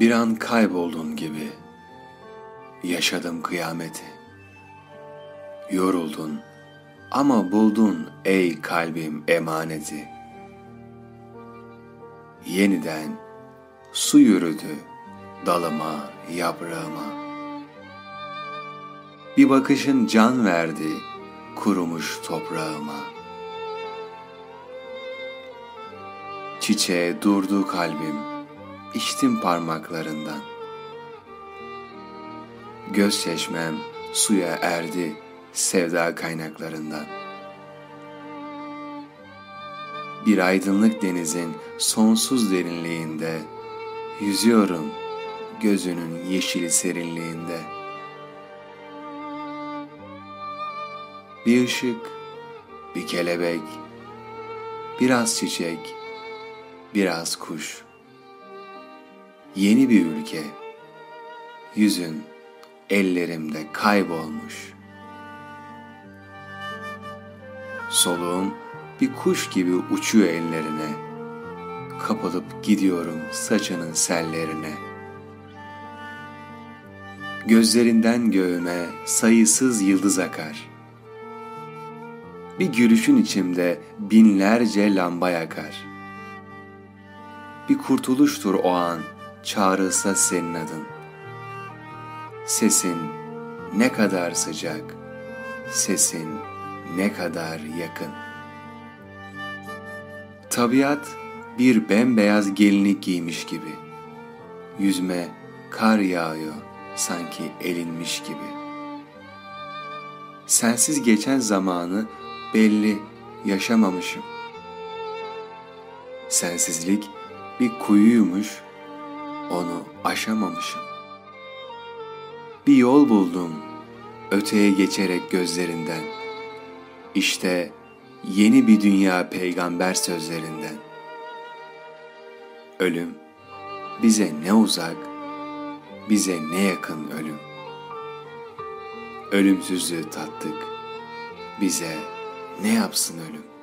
Bir an kayboldun gibi yaşadım kıyameti. Yoruldun ama buldun ey kalbim emaneti. Yeniden su yürüdü dalıma, yaprağıma. Bir bakışın can verdi kurumuş toprağıma. Çiçeğe durdu kalbim, içtim parmaklarından. Göz çeşmem suya erdi sevda kaynaklarından. Bir aydınlık denizin sonsuz derinliğinde yüzüyorum gözünün yeşil serinliğinde. Bir ışık, bir kelebek, biraz çiçek, biraz kuş. Yeni bir ülke, yüzün ellerimde kaybolmuş. Soluğum bir kuş gibi uçuyor ellerine. Kapılıp gidiyorum saçının sellerine. Gözlerinden göğüme sayısız yıldız akar. Bir gülüşün içimde binlerce lamba yakar. Bir kurtuluştur o an çağrılsa senin adın. Sesin ne kadar sıcak, sesin ne kadar yakın. Tabiat bir bembeyaz gelinlik giymiş gibi. Yüzme kar yağıyor sanki elinmiş gibi. Sensiz geçen zamanı belli yaşamamışım. Sensizlik bir kuyuymuş, onu aşamamışım. Bir yol buldum öteye geçerek gözlerinden. İşte yeni bir dünya peygamber sözlerinden. Ölüm bize ne uzak, bize ne yakın ölüm. Ölümsüzlüğü tattık, bize ne yapsın ölüm?